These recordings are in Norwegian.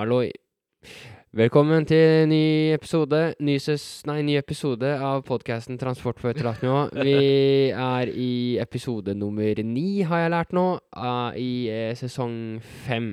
Halloi. Velkommen til ny episode ny, ses, nei, ny episode av podkasten Transport på etterlatt nivå. Vi er i episode nummer ni, har jeg lært nå, uh, i uh, sesong fem.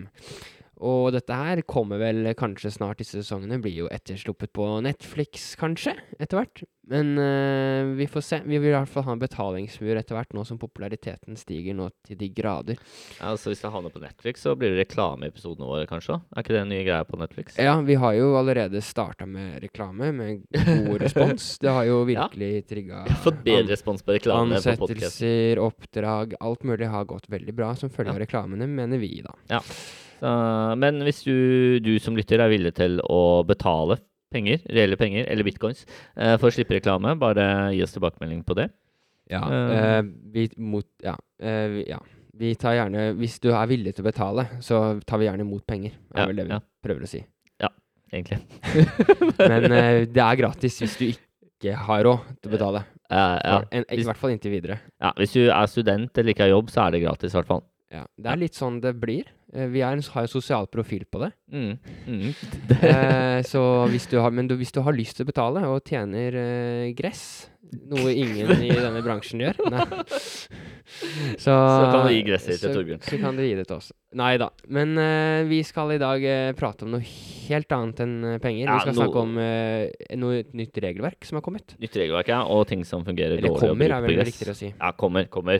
Og dette her kommer vel kanskje snart, disse sesongene. Blir jo ettersluppet på Netflix, kanskje, etter hvert. Men uh, vi får se. Vi vil i hvert fall ha en betalingsmur etter hvert, nå som populariteten stiger nå til de grader. Ja, altså Hvis det havner på Netflix, så blir det reklame i episodene våre, kanskje? Er ikke det en ny greie på Netflix? Ja, vi har jo allerede starta med reklame, med god respons. Det har jo virkelig ja. trigga Vi har fått bedre respons på reklame på podkast. Ansettelser, oppdrag, alt mulig har gått veldig bra som følge ja. av reklamene, mener vi, da. Ja. Men hvis du, du, som lytter er villig til å betale penger, reelle penger, eller bitcoins, eh, for å slippe reklame, bare gi oss tilbakemelding på det. Ja. Uh, vi, mot, ja, uh, ja. Vi tar gjerne Hvis du er villig til å betale, så tar vi gjerne imot penger. er ja, vel det vi ja. prøver å si. Ja, egentlig. men det er gratis hvis du ikke har råd til å betale. Ja, en, I hvert fall inntil videre. Ja, Hvis du er student eller ikke har jobb, så er det gratis, i hvert fall. Ja, Det er litt sånn det blir. Eh, vi en, har jo sosial profil på det. Mm. Mm. eh, så hvis du har, men du, hvis du har lyst til å betale og tjener eh, gress, noe ingen i denne bransjen gjør så, så, kan du gi gresset til Torbjørn. Så kan du gi det til oss. Nei da. Men eh, vi skal i dag eh, prate om noe helt annet enn eh, penger. Ja, vi skal no snakke om noe nytt regelverk som har kommet. Nytt regelverk, ja. Og ting som fungerer Eller dårlig. Eller kommer, er vel riktigere å si. Ja, kommer. Kommer.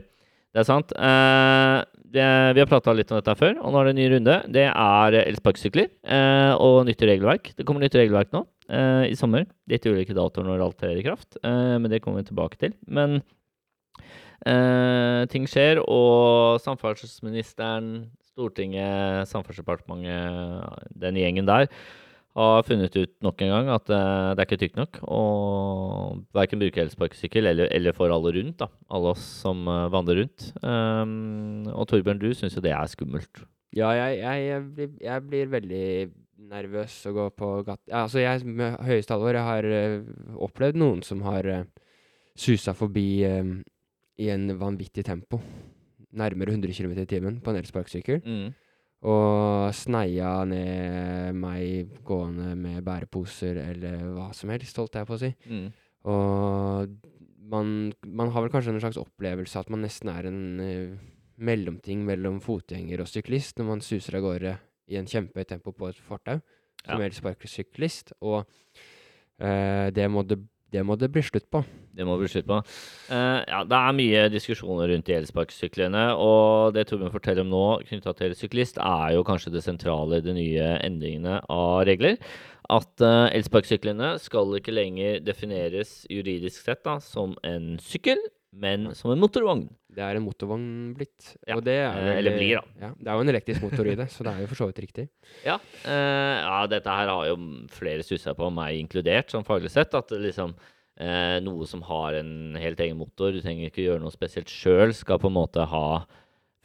Det er sant. Eh, det, vi har prata litt om dette før, og nå er det en ny runde. Det er elsparkesykler eh, og nytt regelverk. Det kommer nytt regelverk nå eh, i sommer. Litt ulike datoer når alt trer i kraft, men det kommer vi tilbake til. Men ting skjer, og samferdselsministeren, Stortinget, Samferdselsdepartementet, den gjengen der har funnet ut nok en gang at uh, det er ikke tykt nok å verken bruke elsparkesykkel eller, eller, for alle rundt. da, Alle oss som uh, vandrer rundt. Um, og Torbjørn, du syns jo det er skummelt. Ja, jeg, jeg, jeg, blir, jeg blir, veldig nervøs å gå på gata. Ja, altså, jeg med høyeste alvor jeg har uh, opplevd noen som har uh, susa forbi i en vanvittig tempo. Nærmere 100 km i timen på en elsparkesykkel. Mm. Og sneia ned meg gående med bæreposer eller hva som helst, holdt jeg på å si. Mm. Og man, man, har vel kanskje en slags opplevelse at man nesten er en uh, mellomting mellom fotgjenger og syklist når man suser av gårde i en kjempehøyt tempo på et fortau, som ja. elsparkesyklist. Og uh, det må det det må det bli slutt på. Det må bli slutt på. Uh, ja, det er mye diskusjoner rundt de elsparkesyklene. Og det Torbjørn forteller om nå knytta til syklist, er jo kanskje det sentrale i de nye endringene av regler. At uh, elsparkesyklene skal ikke lenger defineres juridisk sett da, som en sykkel, men som en motorvogn. Det er en motorvogn blitt. Ja. Og det vel, Eller blir, da. Ja, det er jo en elektrisk motor i det, så det er jo for så vidt riktig. Ja, uh, ja dette her har jo flere stussa på, meg inkludert, sånn faglig sett. At liksom uh, noe som har en helt egen motor, du trenger ikke gjøre noe spesielt sjøl, skal på en måte ha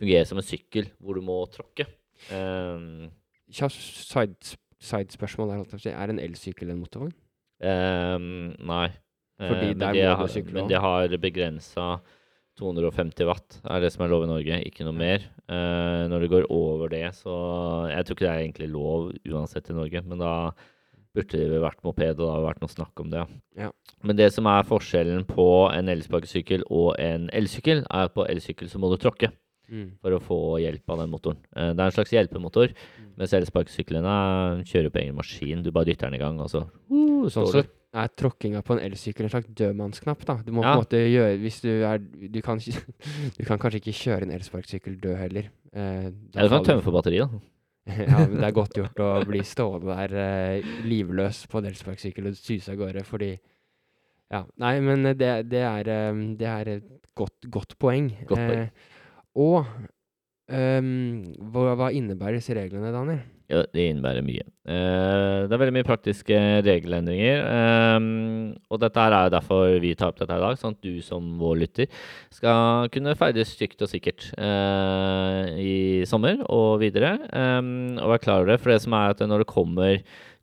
fungere som en sykkel hvor du må tråkke. Uh, Sidespørsmål side der, er en elsykkel en motorvogn? nei. Fordi der må du sykle. Men det har begrensa 250 watt er det som er lov i Norge, ikke noe mer. Eh, når det går over det, så Jeg tror ikke det er egentlig lov uansett i Norge, men da burde det vært moped, og det har vært noe snakk om det. Ja. Men det som er forskjellen på en elsparkesykkel og en elsykkel, er at på elsykkel så må du tråkke mm. for å få hjelp av den motoren. Uh, det er en slags hjelpemotor, mm. mens elsparkesyklene kjører på egen maskin. Du bare dytter den i gang, og så uh, står du er tråkkinga på en elsykkel en slags dødmannsknapp, da. Du må ja. på en måte gjøre Hvis du er Du kan, du kan kanskje ikke kjøre en elsparkesykkel død heller. Eh, ja, du kan tømme for batteri, da. ja, men det er godt gjort å bli stående der eh, livløs på en elsparkesykkel og suse av gårde, fordi Ja. Nei, men det, det, er, eh, det er et godt, godt poeng. Godt poeng. Eh, og um, hva, hva innebærer disse reglene, Daniel? Ja, det innebærer mye. Uh, det er veldig mye praktiske regelendringer. Um, og dette her er derfor vi tar opp dette i dag, sånn at du som vår lytter skal kunne ferdes trygt og sikkert uh, i sommer og videre. Um, og være klar over det. For det som er at når det kommer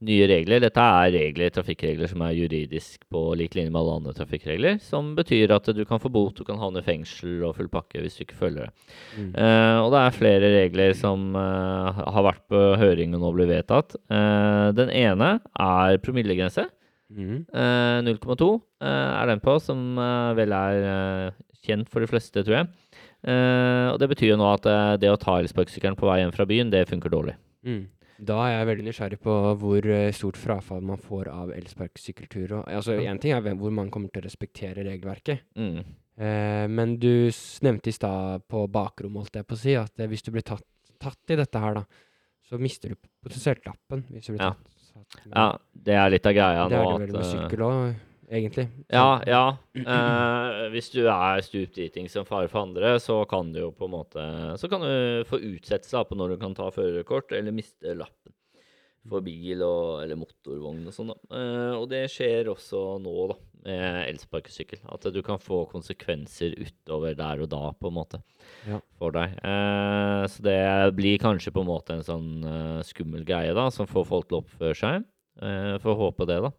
nye regler Dette er regler, trafikkregler som er juridisk på lik linje med alle andre trafikkregler. Som betyr at du kan få bot, du kan havne i fengsel og full pakke hvis du ikke følger det. Mm. Uh, og det er flere regler som uh, har vært på høring og nå blir vedtatt. Uh, den ene er promillegrense. Mm. Eh, 0,2 eh, er den på, som vel er kjent for de fleste, tror jeg. Og det betyr jo nå at det å ta elsparkesykkelen på vei hjem fra byen, det funker dårlig. Mm. Da er jeg veldig nysgjerrig på hvor eh, stort frafall man får av elsparkesykkelturer. Altså. Én ting er hvor man kommer til å respektere regelverket. Mm. Eh, men du nevnte i stad på bakrommet, holdt jeg på å si, at eh, hvis du blir tatt, tatt i dette her, da, så mister du potensielt lappen. Hvis du blir Ja. tatt. med- Ja, det er litt av greia det er nå det vel med eh, sykkel òg, egentlig. Så- Ja, ja. Eh, hvis du er stupditing som fare for andre, så kan du jo på en måte Så kan du få utsettelse på når du kan ta førerkort, eller miste lappen for bil og, eller motorvogn og sånn. Eh, og det skjer også nå, da, med elsparkesykkel. At du kan få konsekvenser utover der og da, på en måte, Ja. for deg. Eh, så det blir kanskje på en måte en sånn eh, skummel greie, da, som får folk til å oppføre seg. Eh, Får håpe det, da.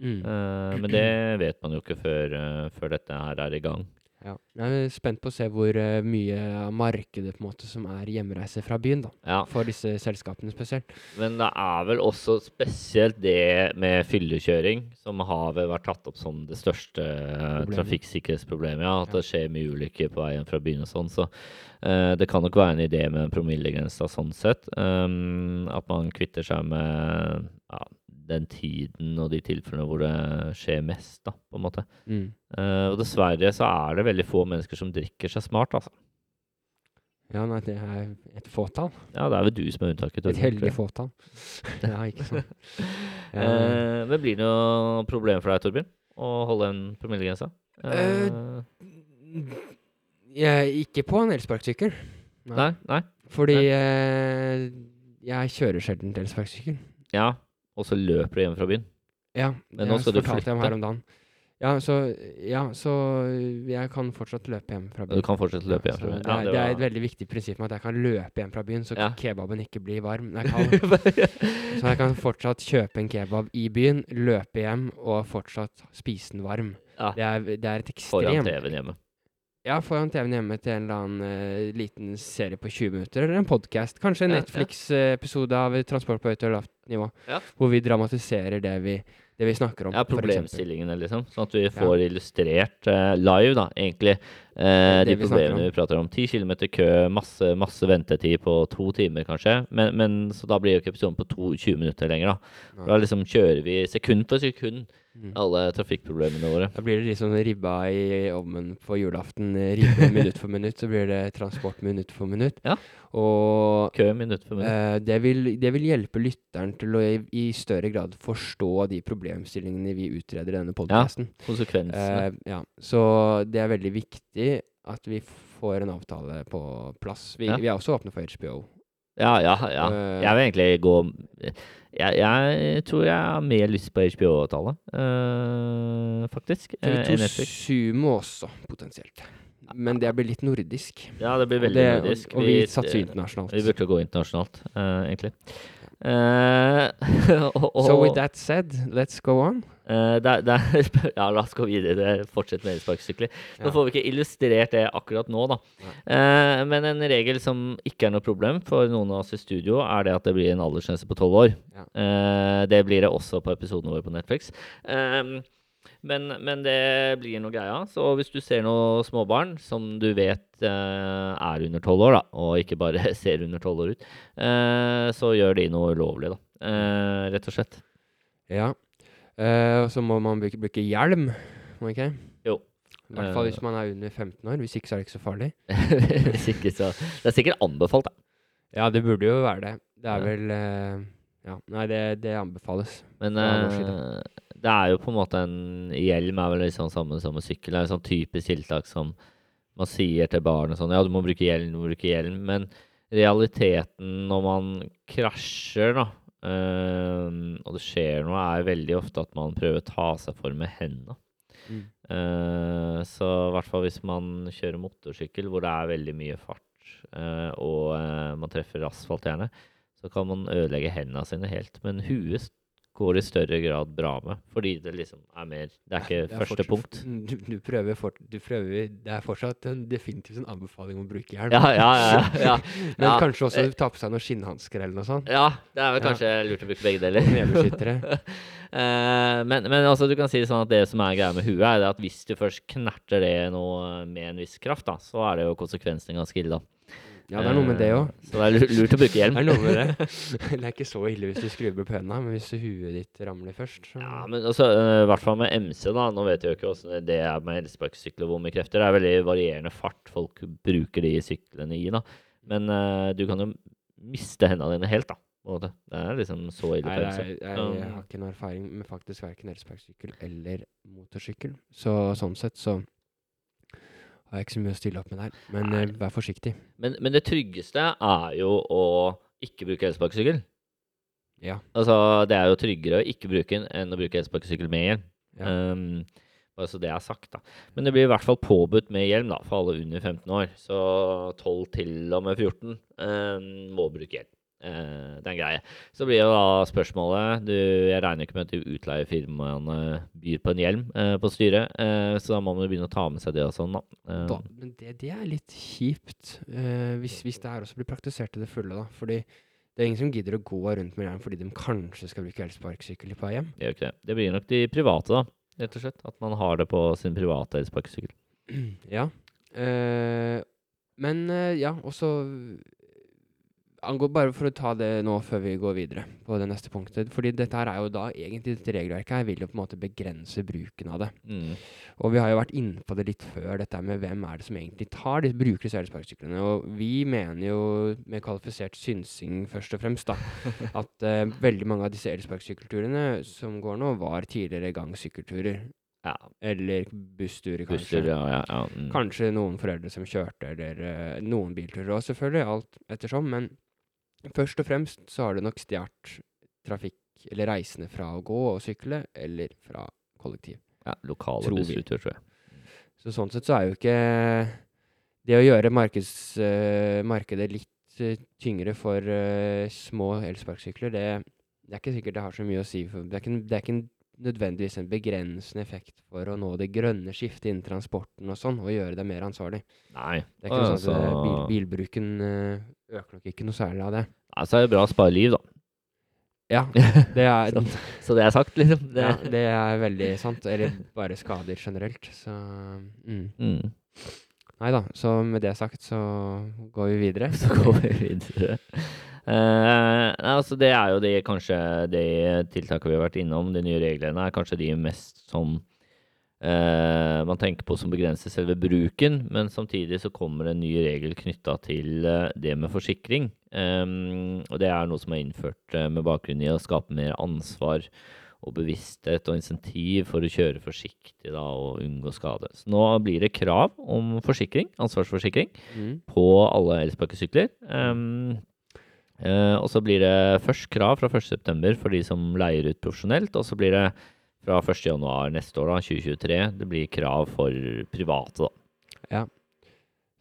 Mm. Uh, men det vet man jo ikke før, uh, før dette her er i gang. Ja. Jeg er spent på å se hvor uh, mye av markedet på en måte som er hjemreise fra byen, da. Ja, For disse selskapene spesielt. Men det er vel også spesielt det med fyllekjøring som har vel vært tatt opp som det største trafikksikkerhetsproblemet. Ja, at Ja. det skjer mye ulykker på veien fra byen og sånn. Så uh, det kan nok være en idé med en promillegrense sånn sett. Um, at man kvitter seg med ja, den tiden og de tilfellene hvor det skjer mest, da, på en måte. Mm. Uh, og dessverre så er det veldig få mennesker som drikker seg smart, altså. Ja, nei, det er et fåtall. Ja, det er vel du som er unntaket. Et heldig fåtall. ja, ikke sant. Ja, uh, men blir det noe problem for deg, Torbjørn, å holde en promillegrense? Eh, ikke på en elsparkesykkel. nei, nei. Fordi nei. jeg kjører sjelden elsparkesykkel. Ja, og så løper du hjem fra byen. Ja, det fortalte jeg om her om dagen. Ja, så, ja, så jeg kan fortsatt løpe hjem fra byen. Du kan fortsatt løpe hjem fra byen. det, er, det er et veldig viktig prinsipp med at jeg kan løpe hjem fra byen, så Ja. kebaben ikke blir varm. Nei, kald. Så jeg kan fortsatt kjøpe en kebab i byen, løpe hjem og fortsatt spise den varm. Ja. Det, er, det er et Foran ekstremt TV-en hjemme. Ja, foran TV-en hjemme til en eller annen uh, liten serie på 20 minutter, eller en podkast. Kanskje en Ja, ja. Netflix-episode av Transport på høyt og lavt nivå. Ja. Hvor vi dramatiserer det vi, det vi snakker om. Ja, problemstillingene, liksom. Sånn at vi får illustrert uh, live, da, egentlig, eh, de problemene vi, vi prater om. Ti kilometer kø, masse, masse ventetid på to timer, kanskje. Men, men Så da blir jo ikke episoden på to, 20 minutter lenger, da. Da liksom kjører vi sekund for sekund Mm. alle trafikkproblemene våre. Da blir det liksom ribba i ovnen på julaften. Ribbe minutt for minutt, så blir det transport minutt for minutt. Ja. Og Kø minutt for minutt. eh, det, vil, det vil hjelpe lytteren til å i, i større grad forstå de problemstillingene vi utreder i denne podkasten. Konsekvensene. Eh, ja, så det er veldig viktig at vi får en avtale på plass. Vi, Ja. vi er også åpne for HBO. Ja, ja, ja. Uh, Jeg vil egentlig gå Jeg, jeg tror jeg har mer lyst på HBO-avtale, uh, faktisk. eh, enn TV2 Netflix. Sumo også, potensielt. Men det blir litt nordisk. Ja, det blir veldig det- nordisk. Og, og vi satser internasjonalt. Vi burde gå internasjonalt, uh, egentlig. Eh, og, So with that said, let's go on. eh, der, der, ja, la oss gå videre. Fortsett med elsparkesykler. Nå Ja. får vi ikke illustrert det akkurat nå, da. Eh, men en regel som ikke er noe problem for noen av oss i studio, er det at det blir en aldersgrense på tolv år. Ja. Det blir det også på episoden vår på Netflix. Eh, men, men det blir noe greia. Så hvis du ser noen småbarn som du vet eh, er under tolv år, da, og ikke bare ser under tolv år ut, eh, så gjør de noe ulovlig, da. Eh, rett og slett. Ja. Eh, og så må man bruke, bruke hjelm, må man ikke? Jo. I hvert fall Eh. hvis man er under 15 år. Hvis ikke så er det ikke så farlig. Ikke så Det er sikkert anbefalt, da. Ja, det burde jo være det. Det er vel eh, Ja, nei, det, det anbefales. Men eh, det er jo på en måte en Hjelm er vel litt sånn samme som en sykkel. Det er en sånn typisk tiltak som man sier til barn og sånn Ja, du må bruke hjelm, du må bruke hjelm. Men realiteten når man krasjer, da, øh, og det skjer noe er veldig ofte at man prøver å ta seg for med hendene. Mm. Uh, så i hvert fall hvis man kjører motorsykkel hvor det er veldig mye fart, uh, og uh, man treffer asfalt gjerne, så kan man ødelegge hendene sine helt. Men huet går i større grad bra med, fordi det liksom er mer Det er ikke Det er første fortsatt- punkt. Du, du, prøver fort, du prøver Det er fortsatt en, definitivt en anbefaling om å bruke hjelm. Ja, ja, ja. ja. Men ja. kanskje også ta på seg noen skinnhansker eller noe sånt. Ja, det er vel Ja. kanskje lurt å bruke begge deler. Eh, men, men altså, du kan si det sånn at det som er greia med huet, er det at hvis du først knerter det noe med en viss kraft, da, så er det jo konsekvensen ganske ille, da. Ja, det er noe med det òg. Eh, Så det er lurt å bruke hjelm. Det er noe med det. Det er ikke så ille hvis du skrubber på hendene, men hvis huet ditt ramler først, så Ja, men altså, eh, i hvert fall med MC, da. Nå vet jeg jo ikke hvordan det er med elsparkesykler og hvor mye krefter. Det er veldig varierende fart folk bruker de syklene i, da. Men uh, du kan jo miste hendene dine helt, da. Det er liksom så ille Nei, MC. er, jeg, jeg har ikke noen erfaring med faktisk verken elsparkesykkel eller motorsykkel. Så sånn sett så har jeg ikke så mye å stille opp med der. Men eh, vær forsiktig. Men, men det tryggeste er jo å ikke bruke elsparkesykkel. Ja. Altså, det er jo tryggere å ikke bruke den enn å bruke elsparkesykkel med hjelm. Ja. Um, bare så det er sagt, da. Men det blir i hvert fall påbudt med hjelm da, for alle under 15 år. Så 12 til og med 14 um, må bruke hjelm. Eh, det er en greie. Så blir jo da spørsmålet du, Jeg regner ikke med at de utleiefirmaene byr på en hjelm eh, på styret, eh, så da må man jo begynne å ta med seg det og sånn, da. Da, men det, det er litt kjipt, eh, hvis, hvis det her også blir praktisert til det fulle, da. Fordi det er ingen som gidder å gå rundt med hjelm fordi de kanskje skal bruke elsparkesykkel på hjem. Det gjør ikke det. Det blir nok de private, da. Rett og slett. At man har det på sin private elsparkesykkel. ja. Eh, men ja, også angå, Bare for å ta det nå før vi går videre på det neste punktet. Fordi dette her er jo da egentlig dette regelverket her vil jo på en måte begrense bruken av det. Mm. Og vi har jo vært inne på det litt før, dette med hvem er det som egentlig tar de, bruker disse elsparkesyklene. Og vi mener jo med kvalifisert synsing først og fremst, da, at uh, veldig mange av disse elsparkesykkelturene som går nå, var tidligere gangsykkelturer. Ja. Eller bussturer, kanskje. Busser, ja, ja. ja. Mm. Kanskje noen foreldre som kjørte, eller uh, noen bilturer òg, selvfølgelig. Alt ettersom. Men først og fremst så har det nok stjålet trafikk, eller reisende fra å gå og sykle, eller fra kollektiv. ja lokale tror bussruter, tror jeg. Så sånn sett så er jo ikke det å gjøre markeds, uh, markedet litt uh, tyngre for uh, små elsparkesykler, det, det er ikke sikkert det har så mye å si. For det, er ikke, det er ikke nødvendigvis en begrensende effekt for å nå det grønne skiftet innen transporten og sånn, og gjøre det mer ansvarlig. Nei. Det er ikke altså, sånn at bil, Altså- bilbruken øker nok ikke noe særlig av det. Altså er det bra å spare liv, da. Ja, det er, Så- Så det er sagt, liksom. Det, ja, det er veldig sant. Eller bare skader generelt. Så mm. mm. Nei da. Så med det sagt så går vi videre. Så går vi videre. Uh, nei, altså det er jo de, kanskje de tiltakene vi har vært innom, de nye reglene, er kanskje de mest sånn eh, man tenker på som begrenser selve bruken, men samtidig så kommer det en ny regel knytta til eh, det med forsikring. Ehm, og det er noe som er innført eh, med bakgrunn i å skape mer ansvar og bevissthet og insentiv for å kjøre forsiktig da, og unngå skade. Så nå blir det krav om forsikring, ansvarsforsikring Mm. på alle elsparkesykler. Um, uh, og så blir det først krav fra 1.9. for de som leier ut profesjonelt. Og så blir det fra 1.1 neste år, da, 2023, det blir krav for private. da. Ja.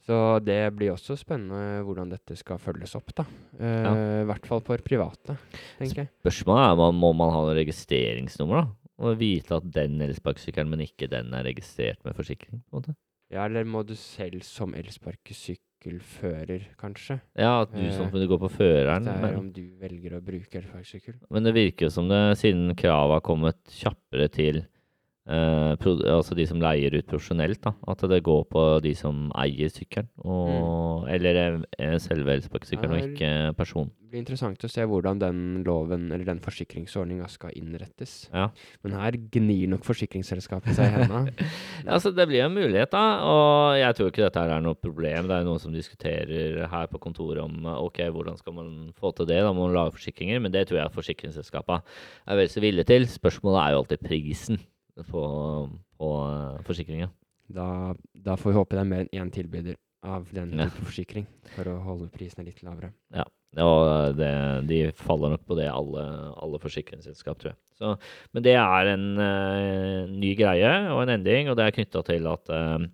Så det blir også spennende hvordan dette skal følges opp, da. Uh, Ja. I hvert fall for private, tenker jeg. Spørsmålet er om man ha noe registreringsnummer. da? Og vite at den elsparkesykkelen, men ikke den er registrert med forsikring. på en måte. Ja, eller må du selv som elsparkesykkelfører, kanskje? Ja, at du Eh, som kunne går på føreren. Det er Men, om du velger å bruke elsparkesykkel. men det virker jo som det, siden kravet har kommet kjappere til eh, pro, altså de som leier ut profesjonelt, da, at det går på de som eier sykkelen. Og, Eller eh, selve elsparkesykkelen, og ikke personen. Det blir interessant å se hvordan den loven, eller den forsikringsordninga, skal innrettes. Ja. Men her gnir nok forsikringsselskapet seg i. Ja, altså Det blir en mulighet, da. Og jeg tror ikke dette er noe problem. Det er noen som diskuterer her på kontoret om ok, hvordan skal man få til det. Da må man lage forsikringer. Men det tror jeg forsikringsselskapene er vel så villige til. Spørsmålet er jo alltid prisen på, på eh, forsikringa. Da, da får vi håpe det er mer enn én tilbyder av den Ja. type forsikring, for å holde prisene litt lavere. Ja, Og det, de faller nok på det, alle, alle forsikringsselskap, tror jeg. Så, men det er en uh, ny greie og en endring, og det er knytta til at uh,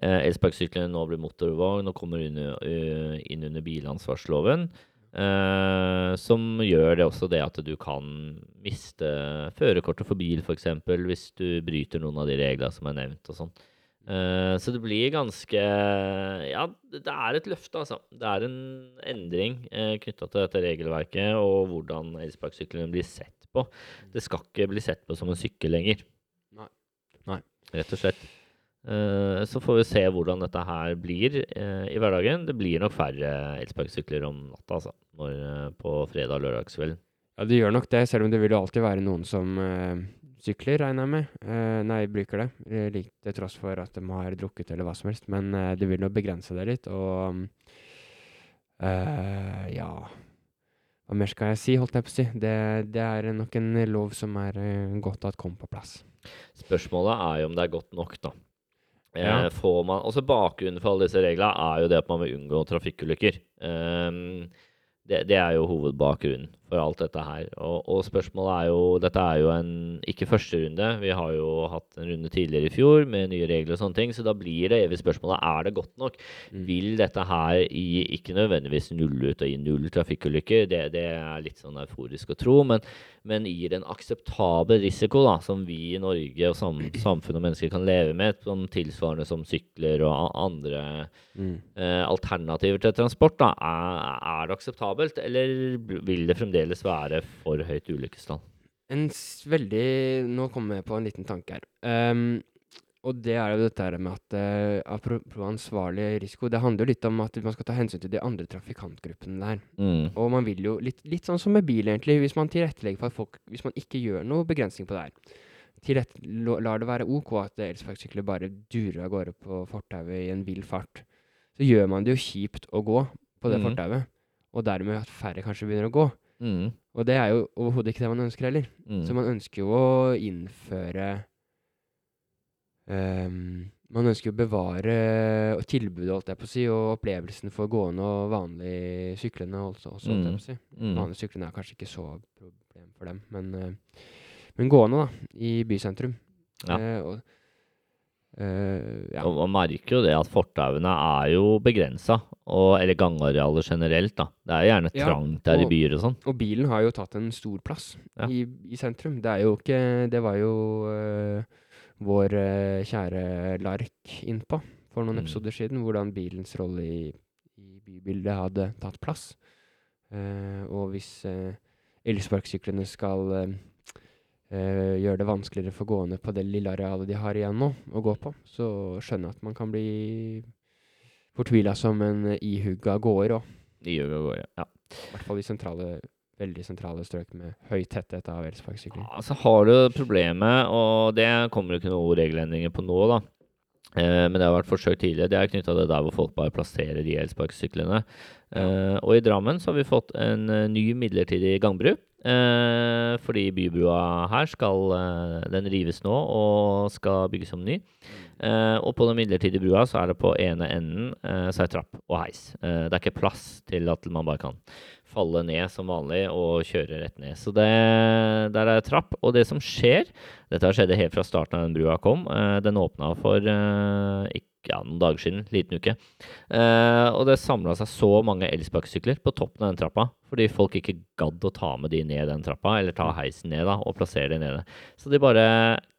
elsparkesyklene nå blir motorvogn og kommer inn, uh, inn under bilansvarsloven. Uh, som gjør det også det at du kan miste førerkortet for bil, f.eks., hvis du bryter noen av de reglene som er nevnt. og sånn. Uh, så det blir ganske Ja, det er et løfte, altså. Det er en endring uh, knytta til dette regelverket og hvordan elsparkesyklene blir sett på. Det skal ikke bli sett på som en sykkel lenger. Nei. Nei. Rett og slett. Uh, så får vi se hvordan dette her blir uh, i hverdagen. Det blir nok færre elsparkesykler om natta, altså. Når, uh, på fredag og lørdagskvelden. Ja, det gjør nok det, selv om det vil jo alltid være noen som sykler, regner jeg med. Uh, nei, bruker det. Til tross for at de har drukket eller hva som helst. Men uh, det vil nok begrense det litt, og Ja Hva mer skal jeg si, holdt jeg på å si. Det, det er nok en lov som er godt at kom på plass. Spørsmålet er jo om det er godt nok, da. Ja. får man, altså Bakgrunnen for alle disse reglene er jo det at man vil unngå trafikkulykker. Um, det, det, er jo hovedbakgrunnen for alt dette her. Og, og, spørsmålet er jo Dette er jo en ikke første runde. Vi har jo hatt en runde tidligere i fjor med nye regler og sånne ting. Så da blir det evig spørsmålet er det godt nok. Mm. Vil dette her gi ikke nødvendigvis nulle ut og gi null trafikkulykker, det, det, er litt sånn euforisk å tro, men, men gir en akseptabel risiko da, som vi i Norge og sam, samfunn og mennesker kan leve med, som tilsvarende som sykler og andre mm. eh, alternativer til transport, da, er, er det akseptabelt, eller vil det fremdeles fremdeles være for høyt ulykkestall? En veldig Nå kommer jeg på en liten tanke her. Um, og det er jo dette her med at uh, apropos ansvarlig risiko, det handler jo litt om at man skal ta hensyn til de andre trafikantgruppene der. Mm. Og man vil jo litt, litt, sånn som med bil, egentlig. Hvis man tilrettelegger for at folk Hvis man ikke gjør noe begrensning på det her, tilrett, lar det være OK at elsparkesykler bare durer av gårde på fortauet i en vill fart, så gjør man det jo kjipt å gå på det mm. fortauet. Og dermed at færre kanskje begynner å gå. Mm. Og det er jo overhodet ikke det man ønsker heller. Mm. Så man ønsker jo å innføre um, Man ønsker jo å bevare tilbudet, holdt jeg på å si, og opplevelsen for gående og vanlig syklende også, også holdt jeg på å si. Mm. Vanlige syklende er kanskje ikke så problem for dem, men, uh, men gående, da, i bysentrum. Ja. Uh, og, Uh, ja. Og Man merker jo det at fortauene er jo begrensa, eller gangarealer generelt. da. Det er gjerne trangt der og, i byer og sånn. Og bilen har jo tatt en stor plass ja. i, i, sentrum. Det er jo ikke Det var jo uh, vår uh, kjære Lark innpå for noen mm. episoder siden, hvordan bilens rolle i, i bybildet hadde tatt plass. og hvis elsparkesyklene skal eh, gjør det vanskeligere for gående på det lille arealet de har igjen nå å gå på, så skjønner jeg at man kan bli fortvila som en ihugga gåer òg. Ihugga gåer, ja. I hvert fall i sentrale, veldig sentrale strøk med høy tetthet av elsparkesykler. Ja, så har du problemet, og det kommer jo ikke noen regelendringer på nå, da. Eh, men det har vært forsøkt tidligere. Det er knytta til der hvor folk bare plasserer de elsparkesyklene. Eh, og i Drammen så har vi fått en uh, ny midlertidig gangbru. Eh, fordi bybrua her skal eh, Den rives nå og skal bygges om ny. Eh, og på den midlertidige brua så er det på ene enden eh, så er trapp og heis. Det er ikke plass til at man bare kan falle ned som vanlig og kjøre rett ned. Så det, der er trapp. Og det som skjer Dette har skjedd helt fra starten av den brua kom. Eh, den åpna for ikke ja, noen dager siden, liten uke. Eh, og det samla seg så mange elsparkesykler på toppen av den trappa fordi folk ikke gadd å ta med de ned den trappa, eller ta heisen ned da, og plassere de nede. Så de bare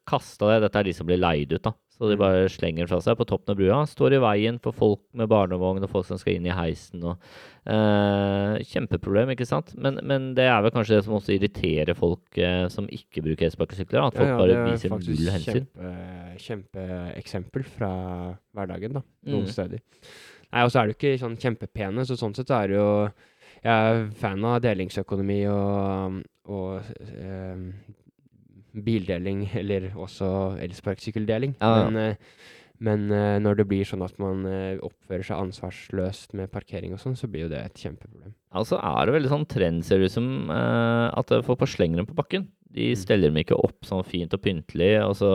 kasta det. Dette er de som blir leid ut, da. Så de bare slenger fra seg på toppen av brua. Står i veien for folk med barnevogn og folk som skal inn i heisen. Og, eh, kjempeproblem, ikke sant? Men, men, det er vel kanskje det som også irriterer folk eh, som ikke bruker elsparkesykler. At folk ja, ja, bare viser null hensyn. Det er kjempeeksempel fra hverdagen, da. Noen mm. steder. Nei, og så er det jo ikke sånn kjempepene, så sånn sett er det jo Jeg er fan av delingsøkonomi og, og eh, bildeling, eller også elsparkesykkeldeling. Ja, Men, uh, men uh, når det blir sånn at man uh, oppfører seg ansvarsløst med parkering og sånn, så blir jo det et kjempeproblem. Ja, så er det veldig sånn trend, ser det ut som, at folk bare slenger dem på bakken. De mm. steller dem ikke opp sånn fint og pyntelig, og så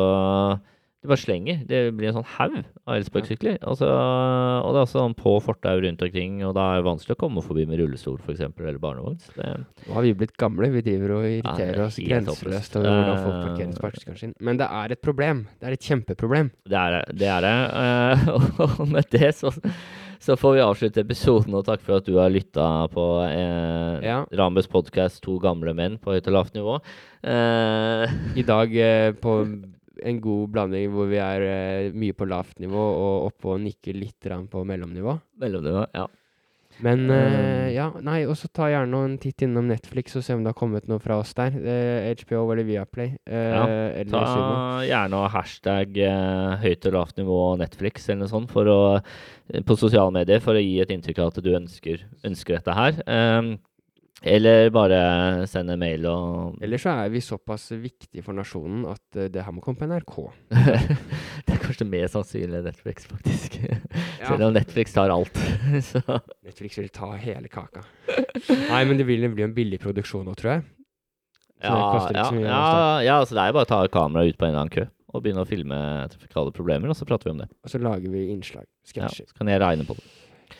De bare slenger. Det blir en sånn haug av elsparkesykler. Altså, og det er sånn på fortau rundt omkring, og da er det vanskelig å komme forbi med rullestol f.eks. eller barnevogn. Nå har vi blitt gamle. Vi driver og irriterer er oss grenseløst over hvordan folk Eh, parkerer sparkesykkelen sin. Men det er et problem. Det er et kjempeproblem. det er det. det, er det. Eh, og med det så, så får vi avslutte episoden, og takk for at du har lytta på eh, Ja. Rambes podkast 'To gamle menn på høyt og lavt nivå'. Eh, I dag eh, på en god blanding hvor vi er eh, mye på lavt nivå og oppe og nikker litt på mellomnivå. mellomnivå, ja. Men eh, Um. ja, nei, og så ta gjerne en titt innom Netflix og se om det har kommet noe fra oss der. Eh, HBO eller Viaplay. Eh, Ja, eller Ta Sumo. gjerne og hashtag eh, høyt og lavt nivå Netflix eller noe sånt for å, eh, på sosiale medier for å gi et inntrykk av at du ønsker, ønsker dette her. Um, eller bare sende mail og Eller så er vi såpass viktige for nasjonen at eh, det her må komme på NRK. Det er kanskje mer sannsynlig Netflix, faktisk. Ja. Selv om Netflix tar alt. Så Netflix vil ta hele kaka. Nei, men det vil bli en billig produksjon nå, tror jeg. Så ja, ja, ja, ja, altså det er jo bare å ta kameraet ut på en eller annen kø og begynne å filme trafikale problemer, og så prater vi om det. Og så lager vi innslag. Ja, så kan jeg regne på det.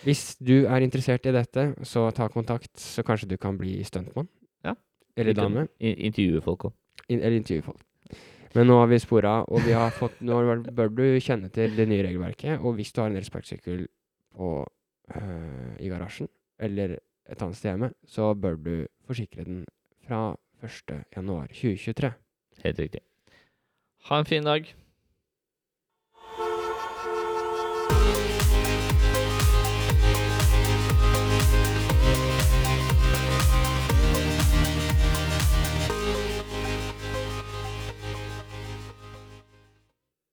Hvis du er interessert i dette, så ta kontakt, så kanskje du kan bli stuntmann. Ja. Eller dame. in- Intervjue folk òg. In eller intervjue folk. Men nå har vi spora, og vi har fått Nå bør du kjenne til det nye regelverket. Og hvis du har en elsparkesykkel øh, i garasjen, eller et annet sted hjemme, så bør du forsikre den fra 1.1.2023. Helt riktig. Ha en fin dag.